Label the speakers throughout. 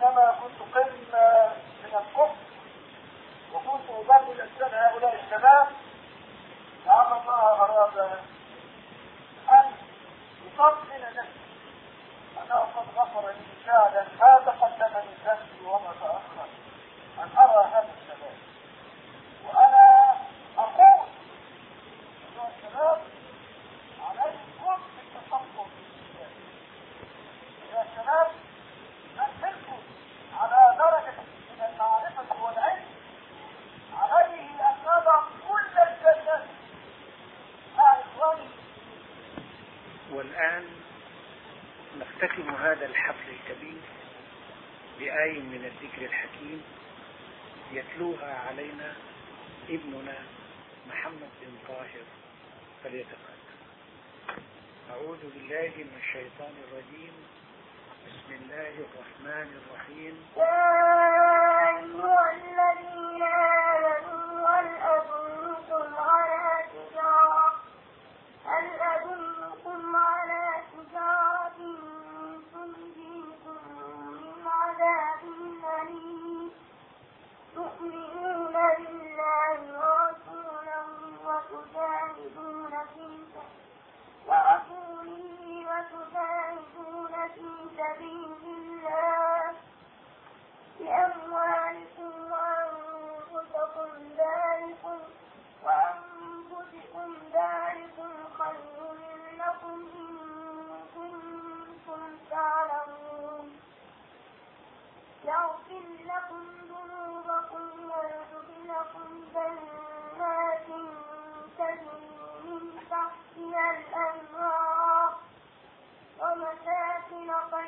Speaker 1: حينما كنت قلنا بالله من الشيطان الرجيم بسم الله الرحمن الرحيم الذين على تجارة على تجارة سبيل وأنفسكم ذلكم وأنفسكم ذلكم خير لكم إن كنتم تعلمون يغفر لكم ذنوبكم ويدخلكم جنات تجري من تحتها الأنهار ومساكن طيبة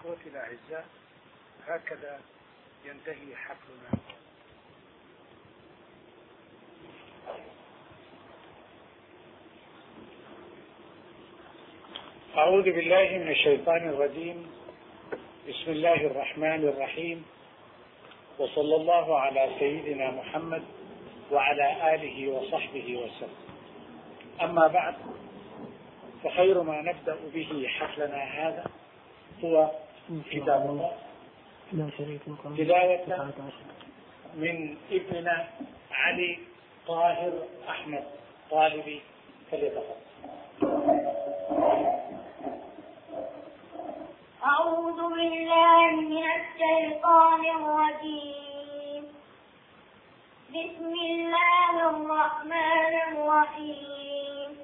Speaker 2: إخوتي الأعزاء هكذا ينتهي حفلنا أعوذ بالله من الشيطان الرجيم بسم الله الرحمن الرحيم وصلى الله على سيدنا محمد وعلى آله وصحبه وسلم أما بعد فخير ما نبدأ به حفلنا هذا هو كتاب الله لا شريك له بداية من ابننا علي طاهر أحمد طالبي فليتفضل أعوذ بالله من الشيطان الرجيم بسم الله الرحمن الرحيم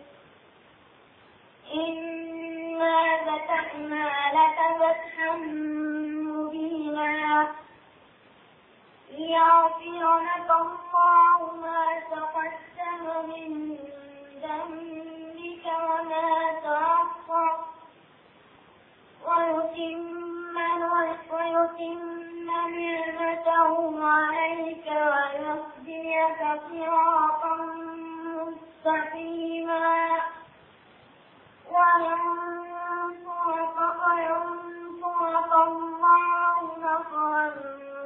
Speaker 2: إن إِنَّا فَتَحْنَا لَكَ فَتْحًا مُّبِينًا ليغفر لك الله ما تقدم من ذنبك وما تأخر ويتم ويتم نعمته عليك ويهديك صراطا مستقيما وينصرك وينصرك الله نصرا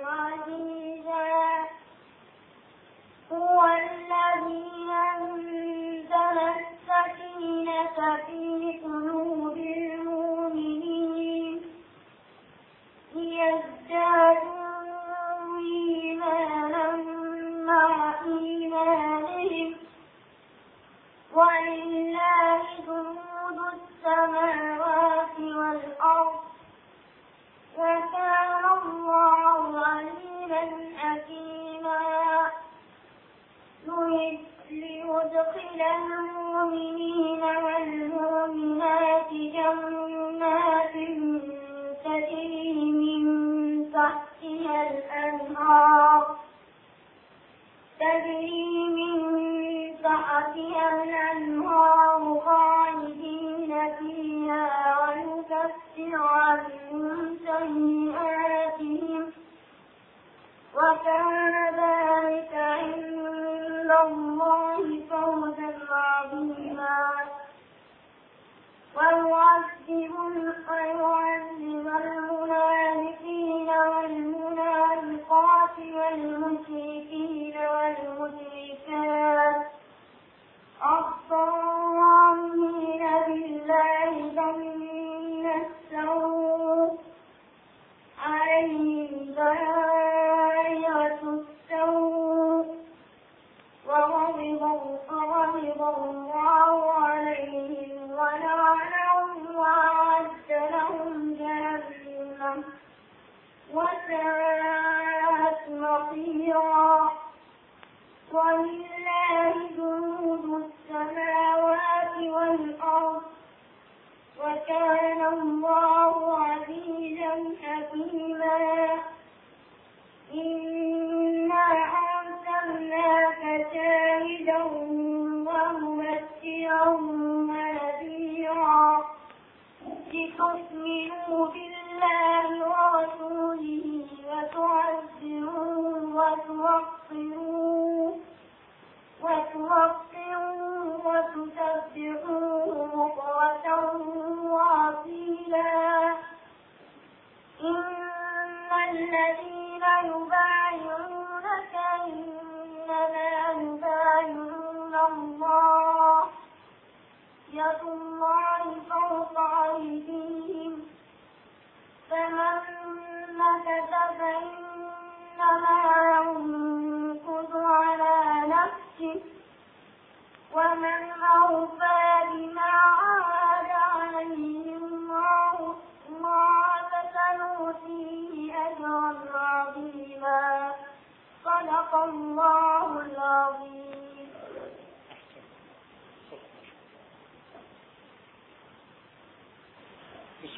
Speaker 2: عزيزا هو الذي أنزل السكينة في قلوب المؤمنين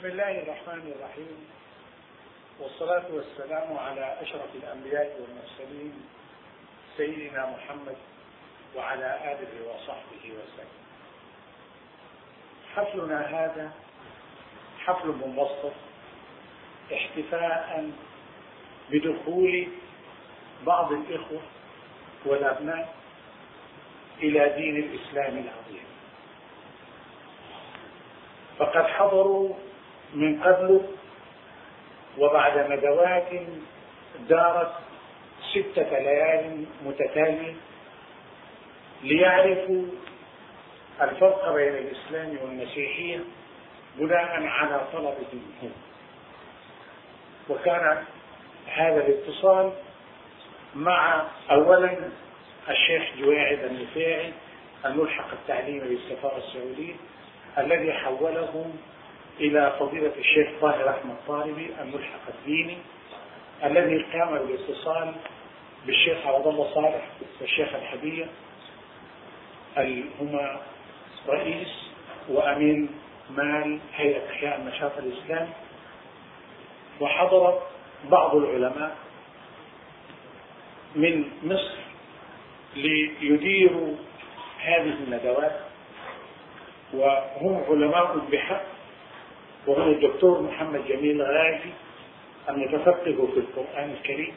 Speaker 3: بسم الله الرحمن الرحيم والصلاة والسلام على أشرف الأنبياء والمرسلين سيدنا محمد وعلى آله وصحبه وسلم حفلنا هذا حفل منبسط احتفاء بدخول بعض الإخوة والأبناء إلى دين الإسلام العظيم فقد حضروا من قبله وبعد ندوات دارت ستة ليال متتالية ليعرفوا الفرق بين الإسلام والمسيحية بناء على طلبهم هم وكان هذا الاتصال مع أولا الشيخ جواعد النفاعي الملحق التعليمي للسفارة السعودية الذي حوله إلى فضيلة الشيخ طاهر أحمد طالبي الملحق الديني الذي قام بالاتصال بالشيخ عبد الله صالح والشيخ الحبية هما رئيس وأمين مال هيئة إحياء النشاط الإسلامي وحضر بعض العلماء من مصر ليديروا هذه الندوات وهم علماء بحق وهنا الدكتور محمد جميل الغاعفي المتفقه في القرآن الكريم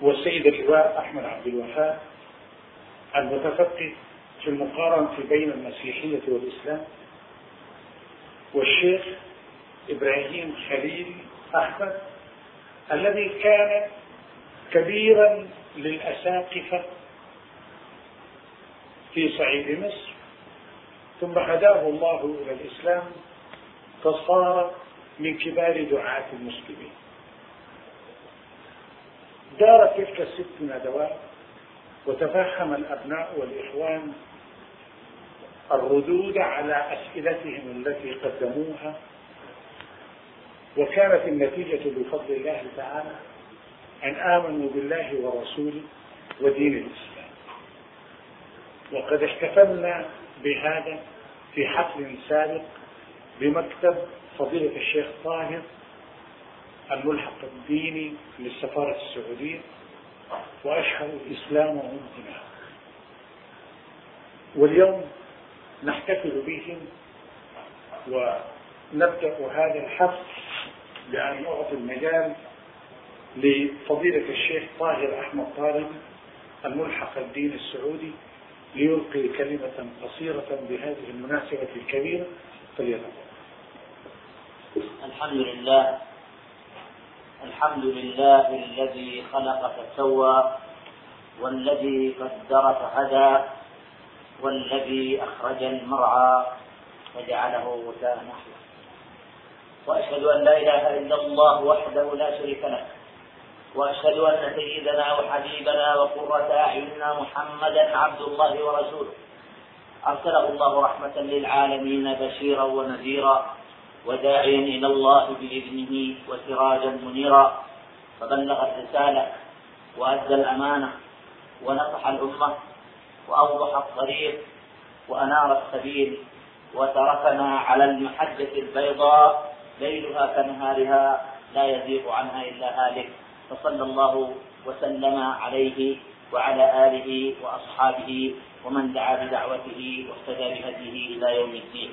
Speaker 3: والسيد اللواء أحمد عبد الوفاء المتفقه في المقارنة بين المسيحية والإسلام والشيخ إبراهيم خليل أحمد الذي كان كبيرا للأساقفة في صعيد مصر ثم هداه الله إلى الإسلام فصار من كبار دعاة المسلمين دارت تلك الست ندوات وتفهم الأبناء والإخوان الردود على أسئلتهم التي قدموها وكانت النتيجة بفضل الله تعالى أن آمنوا بالله ورسوله ودين الإسلام وقد احتفلنا بهذا في حفل سابق بمكتب فضيلة الشيخ طاهر الملحق الديني للسفارة السعودية وأشهر الإسلام هناك واليوم نحتفل بهم ونبدأ هذا الحفل بأن نعطي المجال لفضيلة الشيخ طاهر أحمد طالب الملحق الدين السعودي ليلقي كلمة قصيرة بهذه المناسبة الكبيرة فليتفضل
Speaker 4: الحمد لله الحمد لله الذي خلق فسوى والذي قدر فهدى والذي أخرج المرعى فجعله غثاء نحوه وأشهد أن لا إله إلا الله وحده لا شريك له وأشهد أن سيدنا وحبيبنا وقرة أعيننا محمدا عبد الله ورسوله أرسله الله رحمة للعالمين بشيرا ونذيرا وداعيا إلى الله بإذنه وسراجا منيرا فبلغ الرسالة وأدى الأمانة ونصح الأمة وأوضح الطريق وأنار السبيل وتركنا على المحجة البيضاء ليلها كنهارها لا يزيغ عنها إلا هالك فصلى الله وسلم عليه وعلى آله وأصحابه ومن دعا بدعوته واهتدى بهديه إلى يوم الدين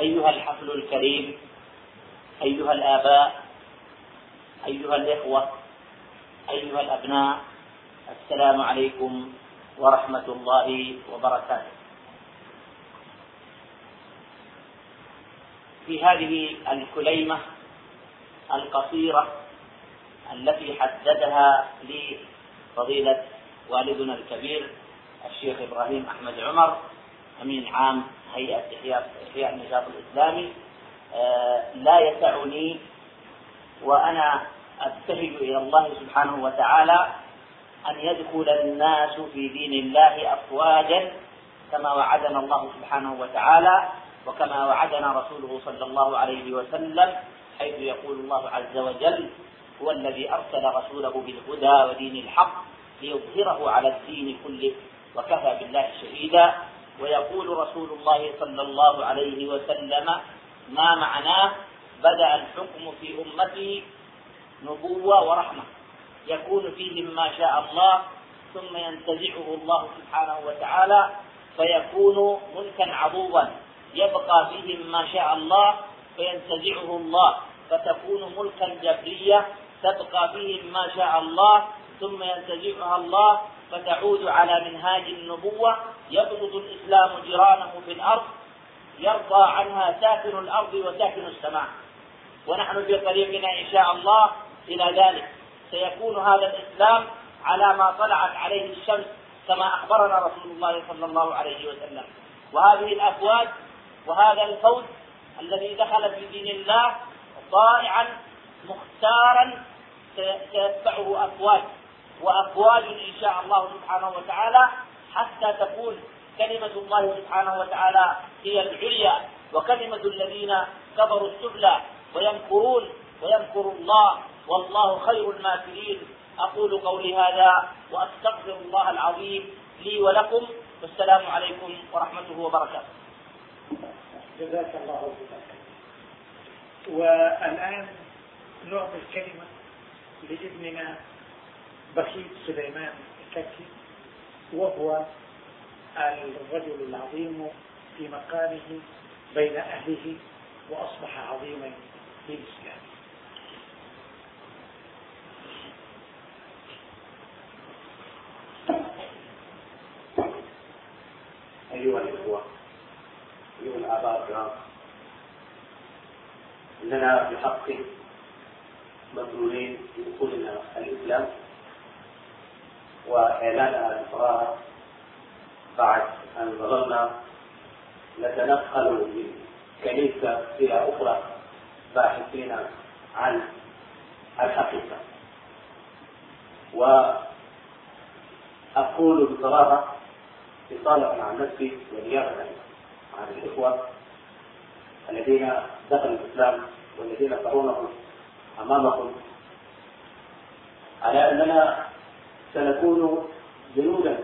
Speaker 4: أيها الحفل الكريم أيها الآباء أيها الإخوة أيها الأبناء السلام عليكم ورحمة الله وبركاته في هذه الكليمة القصيرة التي حددها لي فضيلة والدنا الكبير الشيخ إبراهيم أحمد عمر امين عام هيئه احياء النشاط الاسلامي آه، لا يسعني وانا ابتهج الى الله سبحانه وتعالى ان يدخل الناس في دين الله افواجا كما وعدنا الله سبحانه وتعالى وكما وعدنا رسوله صلى الله عليه وسلم حيث يقول الله عز وجل هو الذي ارسل رسوله بالهدى ودين الحق ليظهره على الدين كله وكفى بالله شهيدا ويقول رسول الله صلى الله عليه وسلم ما معناه بدأ الحكم في أمته نبوة ورحمة يكون فيهم ما شاء الله ثم ينتزعه الله سبحانه وتعالى فيكون ملكا عضوبا يبقى فيهم ما شاء الله فينتزعه الله فتكون ملكا جبرية تبقى فيهم ما شاء الله ثم ينتزعها الله فتعود على منهاج النبوة يبغض الإسلام جيرانه في الأرض يرضى عنها ساكن الأرض وساكن السماء ونحن في طريقنا إن شاء الله إلى ذلك سيكون هذا الإسلام على ما طلعت عليه الشمس كما أخبرنا رسول الله صلى الله عليه وسلم وهذه الأفواج وهذا الفوز الذي دخل في دين الله طائعا مختارا سيتبعه أفواج وأقوال إن شاء الله سبحانه وتعالى حتى تكون كلمة الله سبحانه وتعالى هي العليا وكلمة الذين كفروا السبلى ويمكرون ويمكر الله والله خير الماكرين أقول قولي هذا وأستغفر الله العظيم لي ولكم والسلام عليكم ورحمته وبركاته.
Speaker 3: جزاك الله خيرا. والآن نعطي الكلمة لابننا بخيت سليمان الكتي وهو الرجل العظيم في مقامه بين أهله وأصبح عظيما في الإسلام
Speaker 5: أيها الإخوة أيها الآباء الكرام إننا بحق مبرورين بدخولنا الإسلام وإعلانها للصلاة بعد أن ظللنا نتنقل من كنيسة إلى أخرى باحثين عن الحقيقة وأقول بصراحة إطالة عن نفسي ونيابة عن الإخوة الذين دخلوا الإسلام والذين ترونهم أمامكم على أننا سنكون جنودا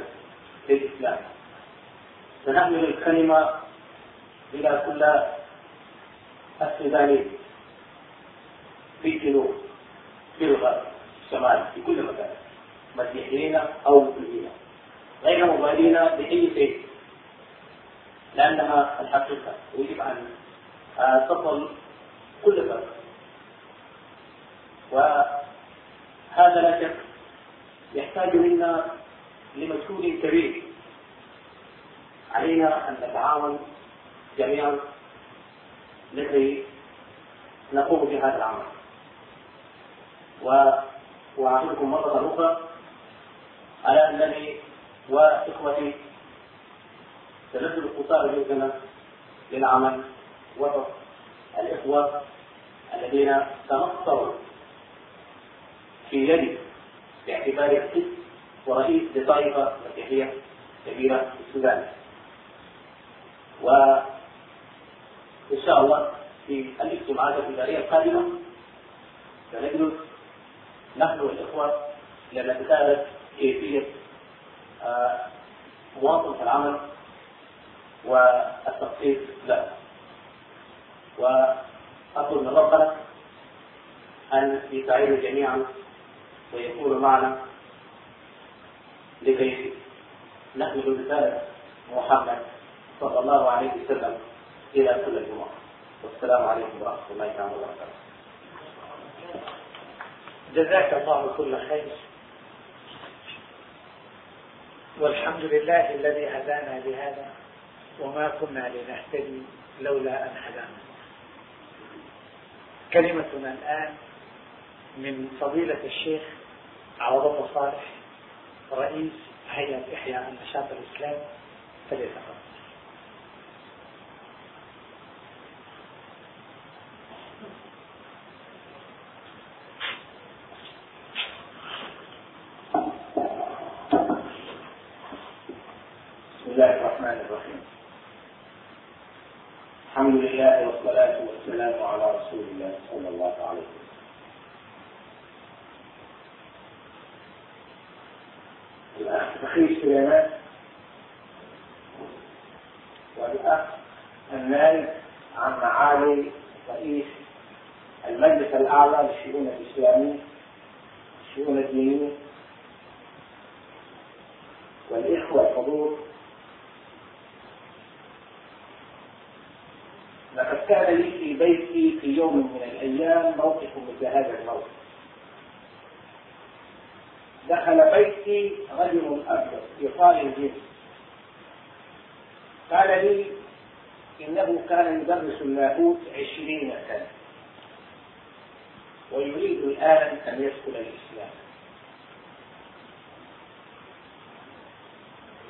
Speaker 5: للإسلام سنحمل الكلمة إلى كل السودان في الجنوب في الغرب في الشمال في كل مكان مسيحيين أو مسلمين غير مبالين بأي شيء لأنها الحقيقة ويجب أن آه، تصل كل فرق وهذا لا شك يحتاج منا لمجهود كبير علينا أن نتعاون جميعا لكي نقوم بهذا العمل وأعطيكم مرة أخرى على أنني وإخوتي سنبذل قصار جهدنا للعمل وسط الإخوة الذين تنصروا في يدي باعتباره قس ورئيس لطائفة مسيحية كبيرة في السودان وإن شاء الله في الاجتماعات الإدارية القادمة سنجلس نحن والإخوة لنتساءل كيفية آه، مواصلة العمل والتخطيط له وأطلب من ربنا أن يساعدنا جميعا ويكون معنا لكي نحمل رسالة محمد صلى الله عليه وسلم إلى كل الجمعة والسلام عليكم ورحمة الله تعالى وبركاته
Speaker 3: جزاك الله كل خير والحمد لله الذي هدانا لهذا وما كنا لنهتدي لولا أن هدانا كلمتنا الآن من فضيلة الشيخ عوض صالح رئيس هيئة إحياء النشاط الإسلامي فليتفضل
Speaker 6: في سليمان والأخ النائب عن معالي رئيس المجلس الأعلى للشؤون الإسلامية الشؤون الدينية والإخوة الحضور لقد كان لي في بيتي في يوم من الأيام موقف مثل هذا الموقف رجل أبيض يقال الجن قال لي إنه كان يدرس اللاهوت عشرين سنة ويريد الآن أن يدخل الإسلام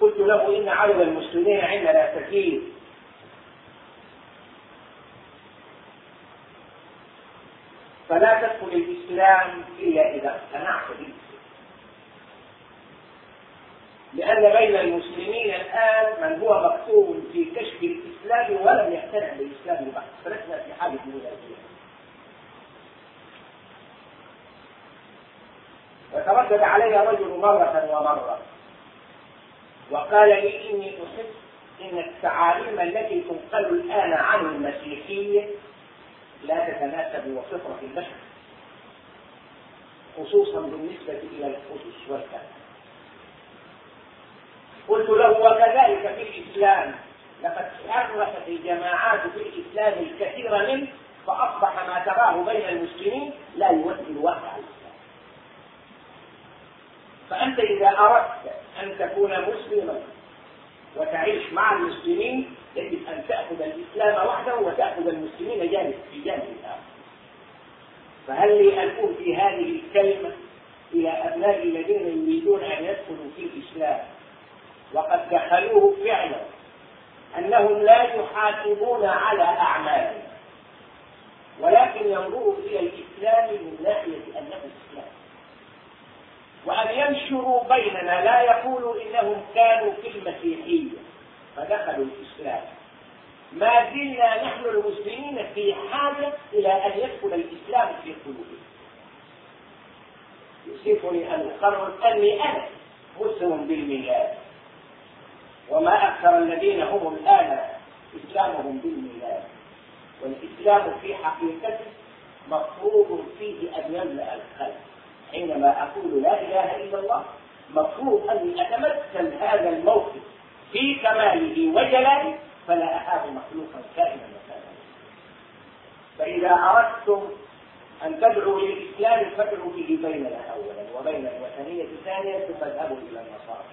Speaker 6: قلت له إن عدد المسلمين عندنا كثير فلا تدخل الإسلام إلا إذا اقتنعت به لأن بين المسلمين الآن من هو مقتول في كشف الإسلام ولم يقتنع بالإسلام بعد، فلسنا في حالة ملازمة. فتردد علي رجل مرة ومرة وقال لي إني أحب إن التعاليم التي تنقل الآن عن المسيحية لا تتناسب وفطرة البشر خصوصا بالنسبة إلى القدس والكتاب. قلت له وكذلك في الإسلام لقد حرفت الجماعات في الإسلام الكثير منه فأصبح ما تراه بين المسلمين لا يمثل واقع الإسلام فأنت إذا أردت أن تكون مسلما وتعيش مع المسلمين يجب أن تأخذ الإسلام وحده وتأخذ المسلمين جانب في جانب آخر فهل لي أن في هذه الكلمة إلى أبناء الذين يريدون أن يدخلوا في دخلوه فعلا أنهم لا يحاسبون على أعمالهم ولكن ينظروا إلى الإسلام من ناحية أنه إسلام وأن ينشروا بيننا لا يقولوا إنهم كانوا في المسيحية فدخلوا الإسلام ما زلنا نحن المسلمين في حاجة إلى أن يدخل الإسلام في قلوبهم يوصفني أن أقرر أني أنا مسلم بالميلاد وما أكثر الذين هم الآن إسلامهم بالميلاد والإسلام في حقيقته مفروض فيه أن يملأ القلب حينما أقول لا إله إلا الله مفروض أني أتمثل هذا الموقف في كماله وجلاله فلا أحاب مخلوقا كائنا مثلا فإذا أردتم أن تدعوا للإسلام فادعوا به بيننا أولا وبين الوثنية ثانيا ثم اذهبوا إلى المصائب.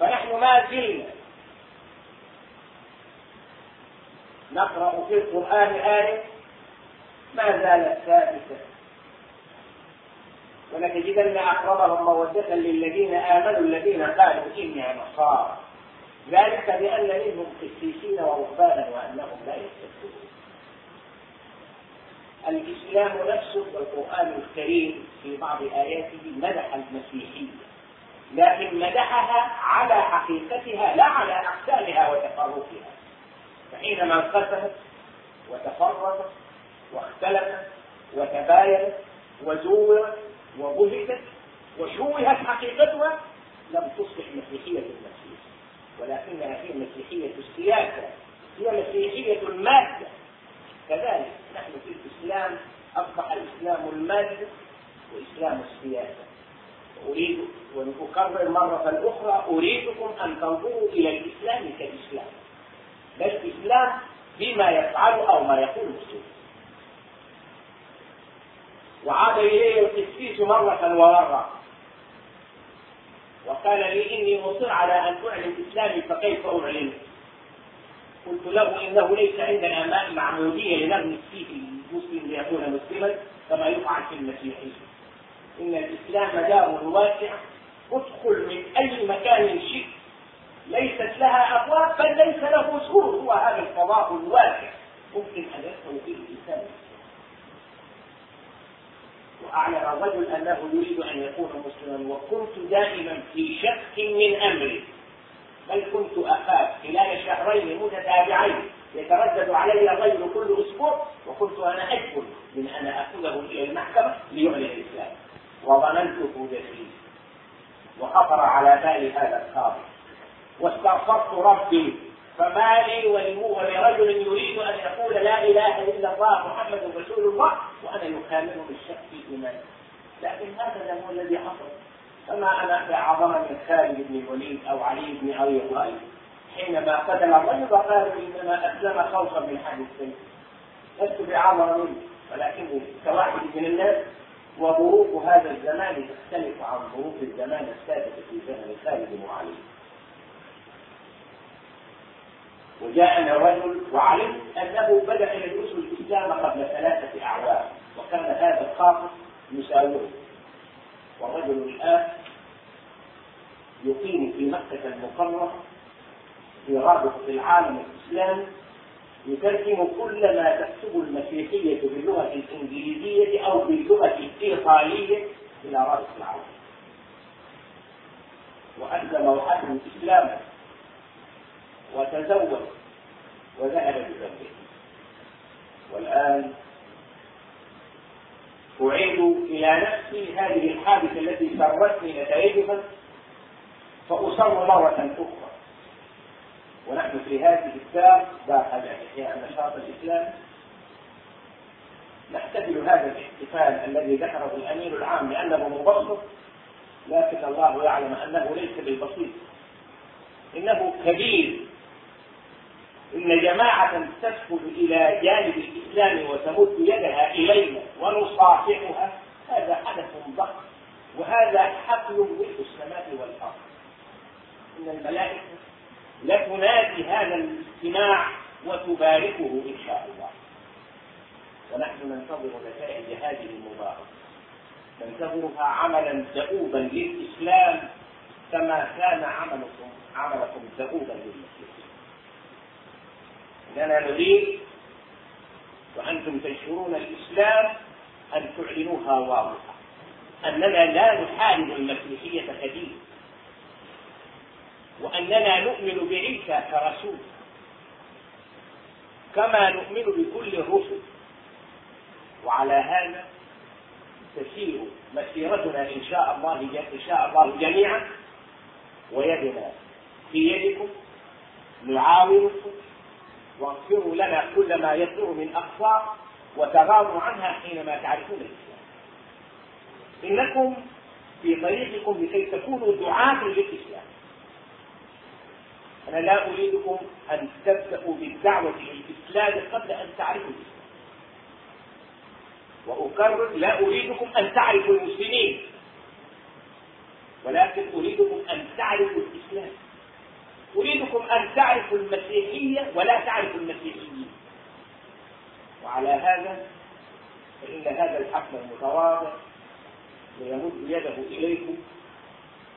Speaker 6: فنحن ما زلنا نقرأ في القرآن آية ما زالت ثابتة ولتجدن أقربهم مودة للذين آمنوا الذين قالوا إني نصارى ذلك بأن منهم قسيسين ورهبانا وأنهم لا يستكبرون الإسلام نفسه والقرآن الكريم في بعض آياته مدح المسيحية لكن مدحها على حقيقتها لا على أقسامها وتفرقها فحينما انقسمت وتفرقت واختلفت وتباينت وزورت وبهتت وشوهت حقيقتها لم تصبح مسيحية المسيح ولكنها هي مسيحية السياسة هي مسيحية المادة كذلك نحن في الإسلام أصبح الإسلام المادة وإسلام السياسة أريد وأكرر مرة أخرى أريدكم أن تنظروا إلى الإسلام كإسلام بل إسلام بما يفعل أو ما يقوله وعاد إليه القسيس مرة ومرة وقال لي إني مصر على أن أعلن إسلامي فكيف أعلنه؟ قلت له إنه ليس عندنا معمودية لنرمي فيه المسلم ليكون مسلما كما يفعل في المسيحيين إن الإسلام دار واسعة ادخل من أي مكان شئت ليست لها أبواب بل ليس له سور هو هذا الفضاء الواسع ممكن أن يدخل فيه الإنسان وأعلن الرجل أنه يريد أن يكون مسلما وكنت دائما في شك من أمري بل كنت أخاف خلال شهرين متتابعين يتردد علي الرجل كل أسبوع وكنت أنا أجبر من أن أخذه إلى المحكمة ليعلن الإسلام وظننته جسيم وخطر على بالي هذا الخاطر واستغفرت ربي فما لي ولرجل يريد ان يقول لا اله الا الله محمد رسول الله وانا يكالمه بالشك في ايمانه لكن هذا هو الذي حصل فما انا باعظم من خالد بن الوليد او علي بن ابي طالب حينما قتل الرجل قالوا انما اسلم خوفا من حد السيف لست بعظم منه ولكني كواحد من الناس وظروف هذا الزمان تختلف عن ظروف الزمان السابق في زمن خالد وعلي وجاءنا رجل وعلمت انه بدا يدرس الاسلام قبل ثلاثه اعوام وكان هذا الخاطب يساوره والرجل الان يقيم في مكه المكرمه في رابطه العالم الاسلامي يترجم كل ما تكتبه المسيحية باللغة الإنجليزية أو باللغة الإيطالية إلى رأس العرب وأسلم وحده إسلاما وتزوج وذهب بذنبه والآن أعيد إلى نفسي هذه الحادثة التي سرتني نتائجها فأصر مرة أخرى ونحن في هذه الساعة بعد إحياء النشاط الإسلامي نحتفل هذا الاحتفال الذي ذكره الأمير العام لأنه مبسط لكن الله يعلم أنه ليس بالبسيط إنه كبير إن جماعة تسكن إلى جانب الإسلام وتمد يدها إلينا ونصافحها هذا حدث ضخم وهذا حقل للسماء السماء والأرض إن الملائكة لتنادي هذا الاجتماع وتباركه إن شاء الله ونحن ننتظر نتائج هذه المباركة ننتظرها عملا دؤوبا للإسلام كما كان عملكم عملكم دؤوبا للمسلمين إننا نريد وأنتم تنشرون الإسلام أن تعلنوها واضحة أننا لا نحارب المسيحية كدين وأننا نؤمن بعيسى كرسول كما نؤمن بكل الرسل وعلى هذا تسير مسيرتنا إن شاء الله إن شاء الله جميعا ويدنا في يدكم نعاونكم واغفروا لنا كل ما يسر من اقصى وتغاضوا عنها حينما تعرفون الإسلام إنكم في طريقكم لكي تكونوا دعاة للإسلام أنا لا أريدكم أن تبدأوا بالدعوة للإسلام قبل أن تعرفوا الإسلام وأكرر لا أريدكم أن تعرفوا المسلمين ولكن أريدكم أن تعرفوا الإسلام أريدكم أن تعرفوا المسيحية ولا تعرفوا المسيحيين وعلى هذا فإن هذا الحفل المتواضع ويمد يده إليكم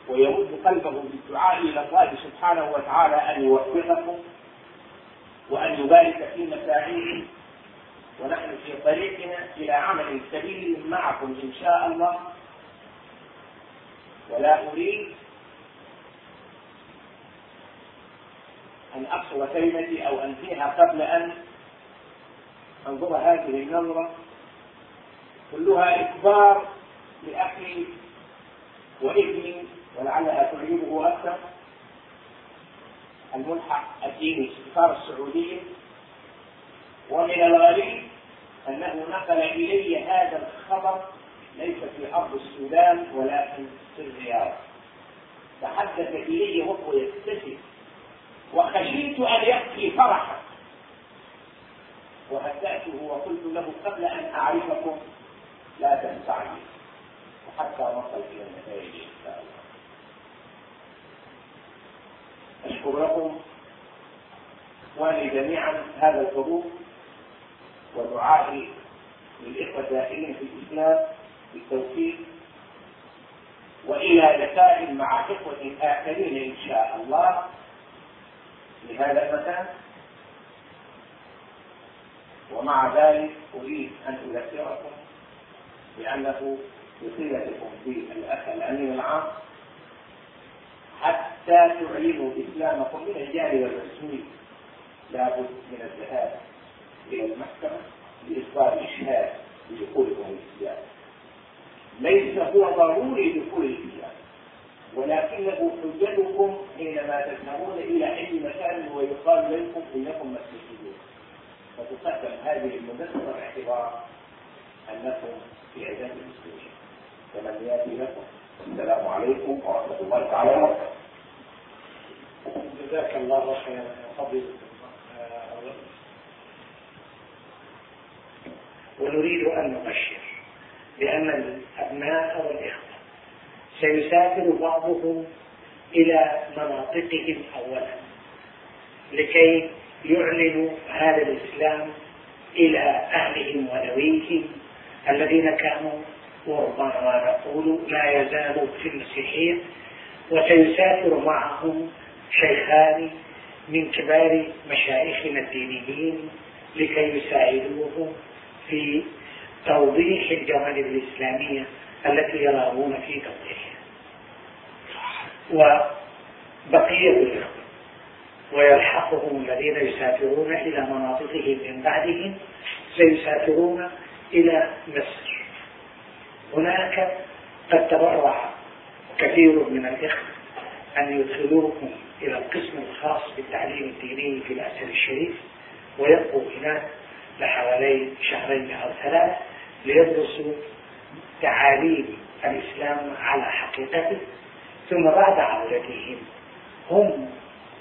Speaker 6: ويمد قلبه بالدعاء الى الله سبحانه وتعالى ان يوفقه وان يبارك في مساعيه ونحن في طريقنا الى عمل سبيل معكم ان شاء الله ولا اريد ان اقصر كلمتي او انهيها قبل ان انظر هذه النظره كلها اكبار لاخي وابني ولعلها تعجبه أكثر الملحق الديني استثار السعودية ومن الغريب أنه نقل إلي هذا الخبر ليس في أرض السودان ولكن في الرياض تحدث إلي وهو يبتسم وخشيت أن يبكي فرحا وهدأته وقلت له قبل أن أعرفكم لا تنفعني وحتى وصلت إلى النتائج إن شاء الله لكم وأني جميعا هذا الحضور ودعائي للإخوة الداخلين في الإسلام بالتوفيق وإلى لقاء مع إخوة آخرين إن شاء الله لهذا المكان ومع ذلك أريد أن أذكركم بأنه بصلتكم بالأخ الأمين العام حتى تعلموا إسلامكم من الرجال والرسول لابد من الذهاب إلى المحكمة لإصدار إشهاد بدخولهم الإسلام ليس هو ضروري دخول الإسلام ولكنه حجتكم حينما تذهبون إلى أي مكان ويقال لكم إنكم مسلمون فتقدم هذه المدرسة باعتبار أنكم في عدم المسلمين فمن يأتي لكم السلام عليكم ورحمة الله تعالى وبركاته جزاك الله خيرا يا فضيلة ونريد
Speaker 3: أن
Speaker 6: نبشر بأن الأبناء والإخوة سيسافر بعضهم إلى مناطقهم أولا لكي يعلنوا هذا الإسلام إلى أهلهم وذويهم الذين كانوا ونقول لا يزال في المسيحية وسيسافر معهم شيخان من كبار مشايخنا الدينيين لكي يساعدوهم في توضيح الجوانب الإسلامية التي يرغبون في توضيحها وبقية الإخوة ويلحقهم الذين يسافرون إلى مناطقهم من بعدهم سيسافرون إلى مصر هناك قد تبرع كثير من الإخوة أن يدخلوكم إلى القسم الخاص بالتعليم الديني في الأسر الشريف ويبقوا هناك لحوالي شهرين أو ثلاث ليدرسوا تعاليم الإسلام على حقيقته ثم بعد عودتهم هم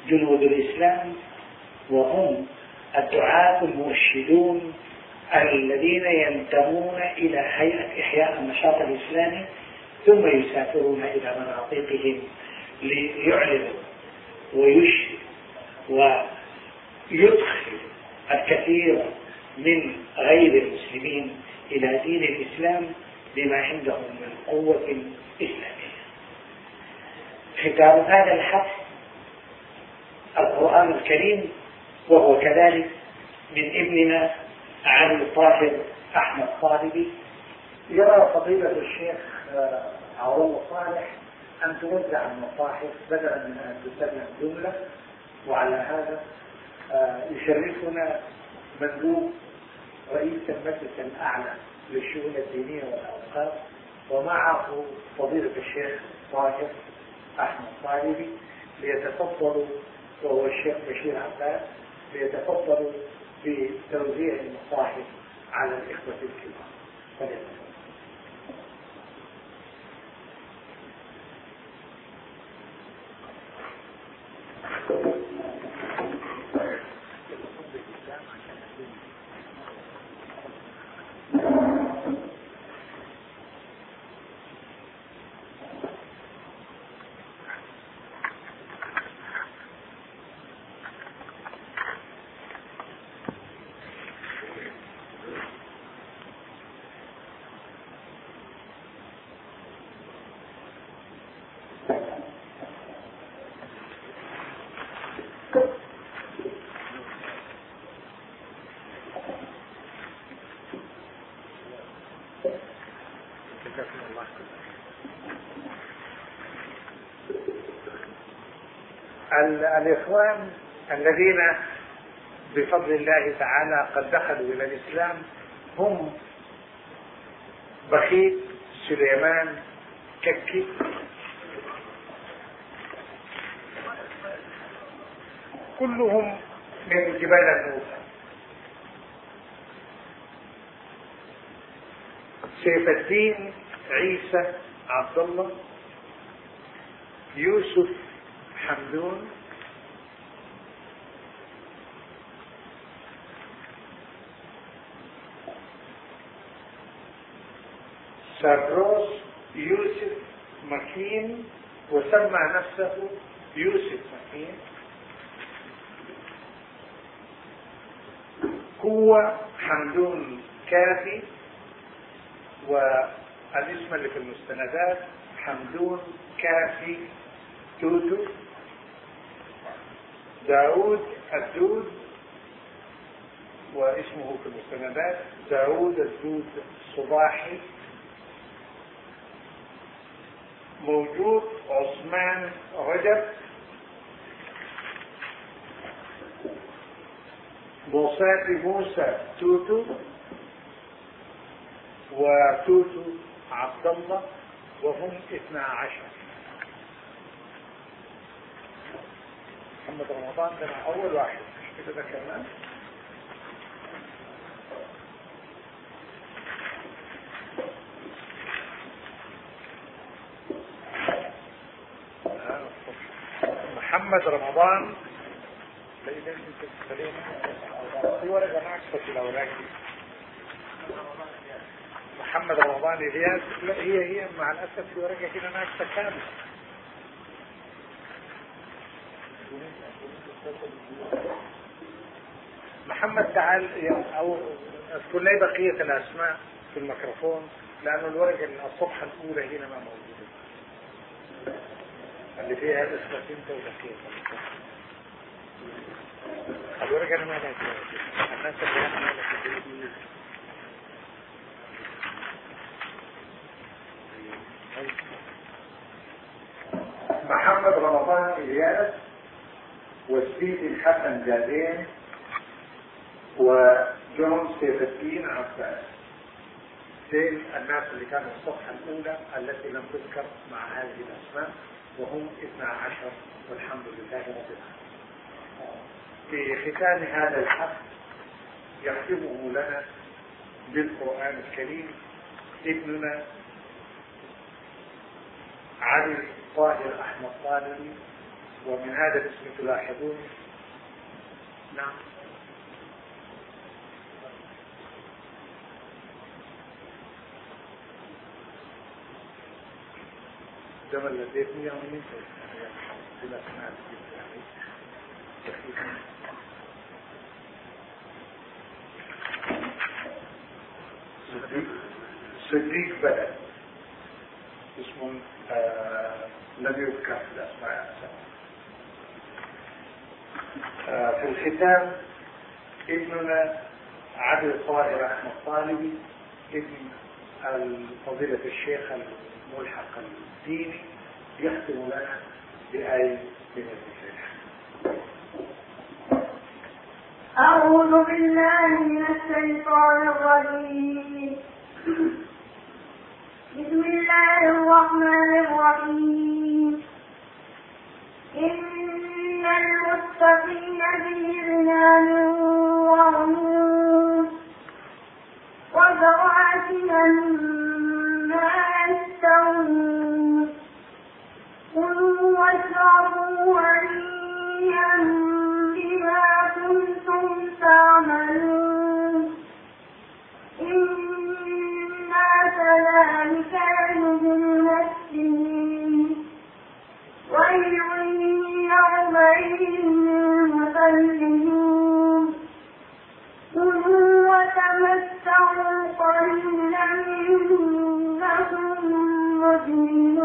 Speaker 6: جنود الإسلام وهم الدعاة المرشدون الذين ينتمون إلى هيئة إحياء النشاط الإسلامي ثم يسافرون إلى مناطقهم ليعلنوا ويشهد ويدخل الكثير من غير المسلمين إلى دين الإسلام بما عندهم من قوة إسلامية ختام هذا الحق القرآن الكريم وهو كذلك من ابننا علي الطاهر أحمد طالبي
Speaker 3: يرى فضيلة الشيخ آه، عروه صالح أن توزع المصاحف بدلا من أن تتبع الجملة وعلى هذا آه، يشرفنا مندوب رئيس المجلس الأعلى للشؤون الدينية والأوقاف ومعه فضيلة الشيخ طاهر أحمد طالبي ليتفضلوا وهو الشيخ بشير عباس ليتفضلوا بتوزيع المصاحف على الإخوة الكبار الإخوان الذين بفضل الله تعالى قد دخلوا إلى الإسلام هم بخيت سليمان ككي كلهم من جبال الموسى سيف الدين عيسى عبد الله يوسف حمدون سروس يوسف مكين وسمى نفسه يوسف مكين هو حمدون كافي والاسم اللي في المستندات حمدون كافي توتو داود الدود واسمه في المستندات داود الدود الصباحي موجود عثمان رجب بوساتي موسى توتو وتوتو عبد الله وهم اثنا عشر محمد رمضان كان اول واحد مش كده كمان محمد رمضان محمد رمضان الياس هي هي مع الأسف في ورقة كده ناقصة كامله محمد تعال أو أذكر لي بقية الأسماء في الميكروفون لأنه الورقة الصفحة الأولى هنا ما موجودة اللي فيها اسمك أنت وبقية الأسماء محمد رمضان الياس والسيد الحسن جادين وجون سيف الدين عباس سيد الناس اللي كانوا الصفحة الأولى التي لم تذكر مع هذه الأسماء وهم عشر والحمد لله رب العالمين في ختام هذا الحفل يختمه لنا بالقرآن الكريم ابننا علي طاهر أحمد طالبي ومن هذا الاسم تلاحظون نعم ده اللي بيبني يوم ينتهي صديق بلد اسمه الذي آه، يذكر في الاسماء آه، في الختام ابننا عبد الطاهر احمد طالبي ابن فضيلة الشيخ الملحق الديني يختم لنا بآية من الفاتحة
Speaker 7: أعوذ بالله من الشيطان الرجيم بسم الله الرحمن الرحيم إن المتقين في ظلال وعيون من ما يشتهون كلوا واشربوا وإنكم لفي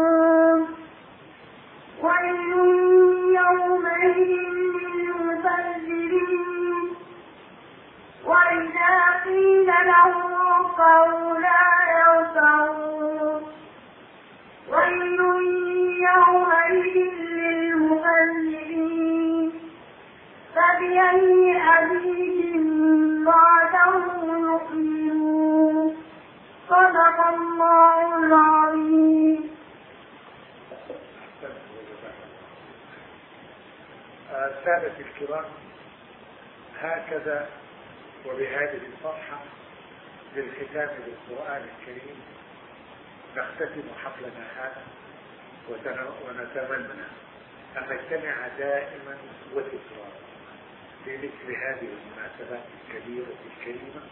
Speaker 3: السادة الكرام هكذا وبهذه الصفحة للختام بالقرآن الكريم نختتم حفلنا هذا ونتمنى أن نجتمع دائما وتكرارا في مثل هذه المناسبات الكبيرة الكريمة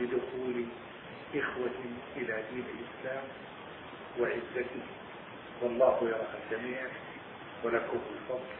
Speaker 3: بدخول إخوة إلى دين الإسلام وعزته والله يرى الجميع ولكم الفضل